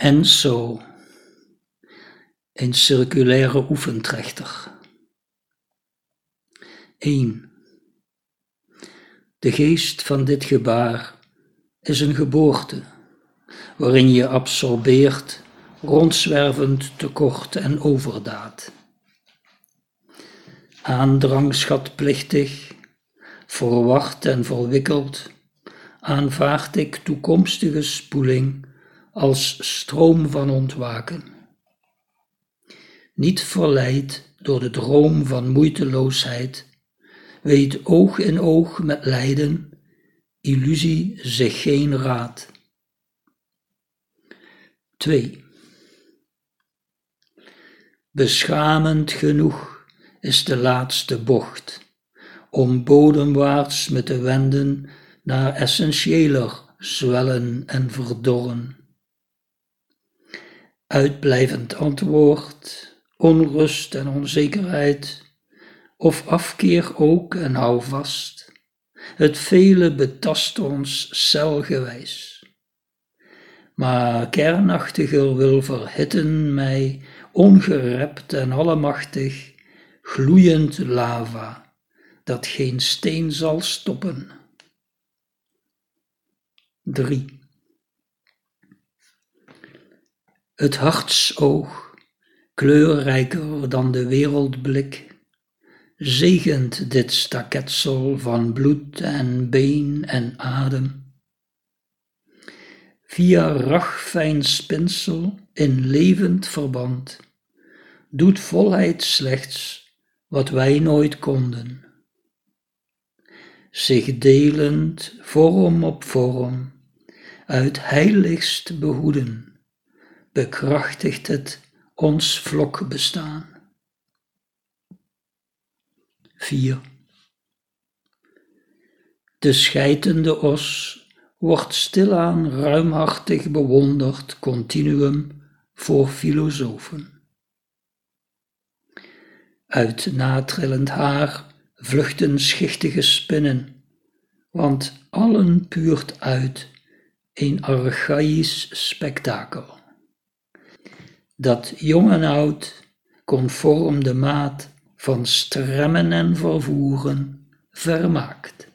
En zo, een circulaire oefentrechter. 1. De geest van dit gebaar is een geboorte, waarin je absorbeert, rondzwervend tekort en overdaad. Aandrangschatplichtig, verwacht en verwikkeld, aanvaard ik toekomstige spoeling als stroom van ontwaken. Niet verleid door de droom van moeiteloosheid, weet oog in oog met lijden, illusie zich geen raad. 2. Beschamend genoeg is de laatste bocht, om bodemwaarts me te wenden naar essentiëler zwellen en verdorren. Uitblijvend antwoord, onrust en onzekerheid, of afkeer ook en hou vast. Het vele betast ons celgewijs. Maar kernachtiger wil verhitten mij, ongerept en allemachtig, gloeiend lava, dat geen steen zal stoppen. 3. Het hartsoog, kleurrijker dan de wereldblik, zegent dit staketsel van bloed en been en adem. Via ragfijn spinsel in levend verband doet volheid slechts wat wij nooit konden. Zich delend vorm op vorm, uit heiligst behoeden, bekrachtigt het ons vlokbestaan. 4. De scheitende os wordt stilaan ruimhartig bewonderd continuum voor filosofen. Uit natrillend haar vluchten schichtige spinnen, want allen puurt uit een archaïsch spektakel. Dat jong en oud, conform de maat van stremmen en vervoeren, vermaakt.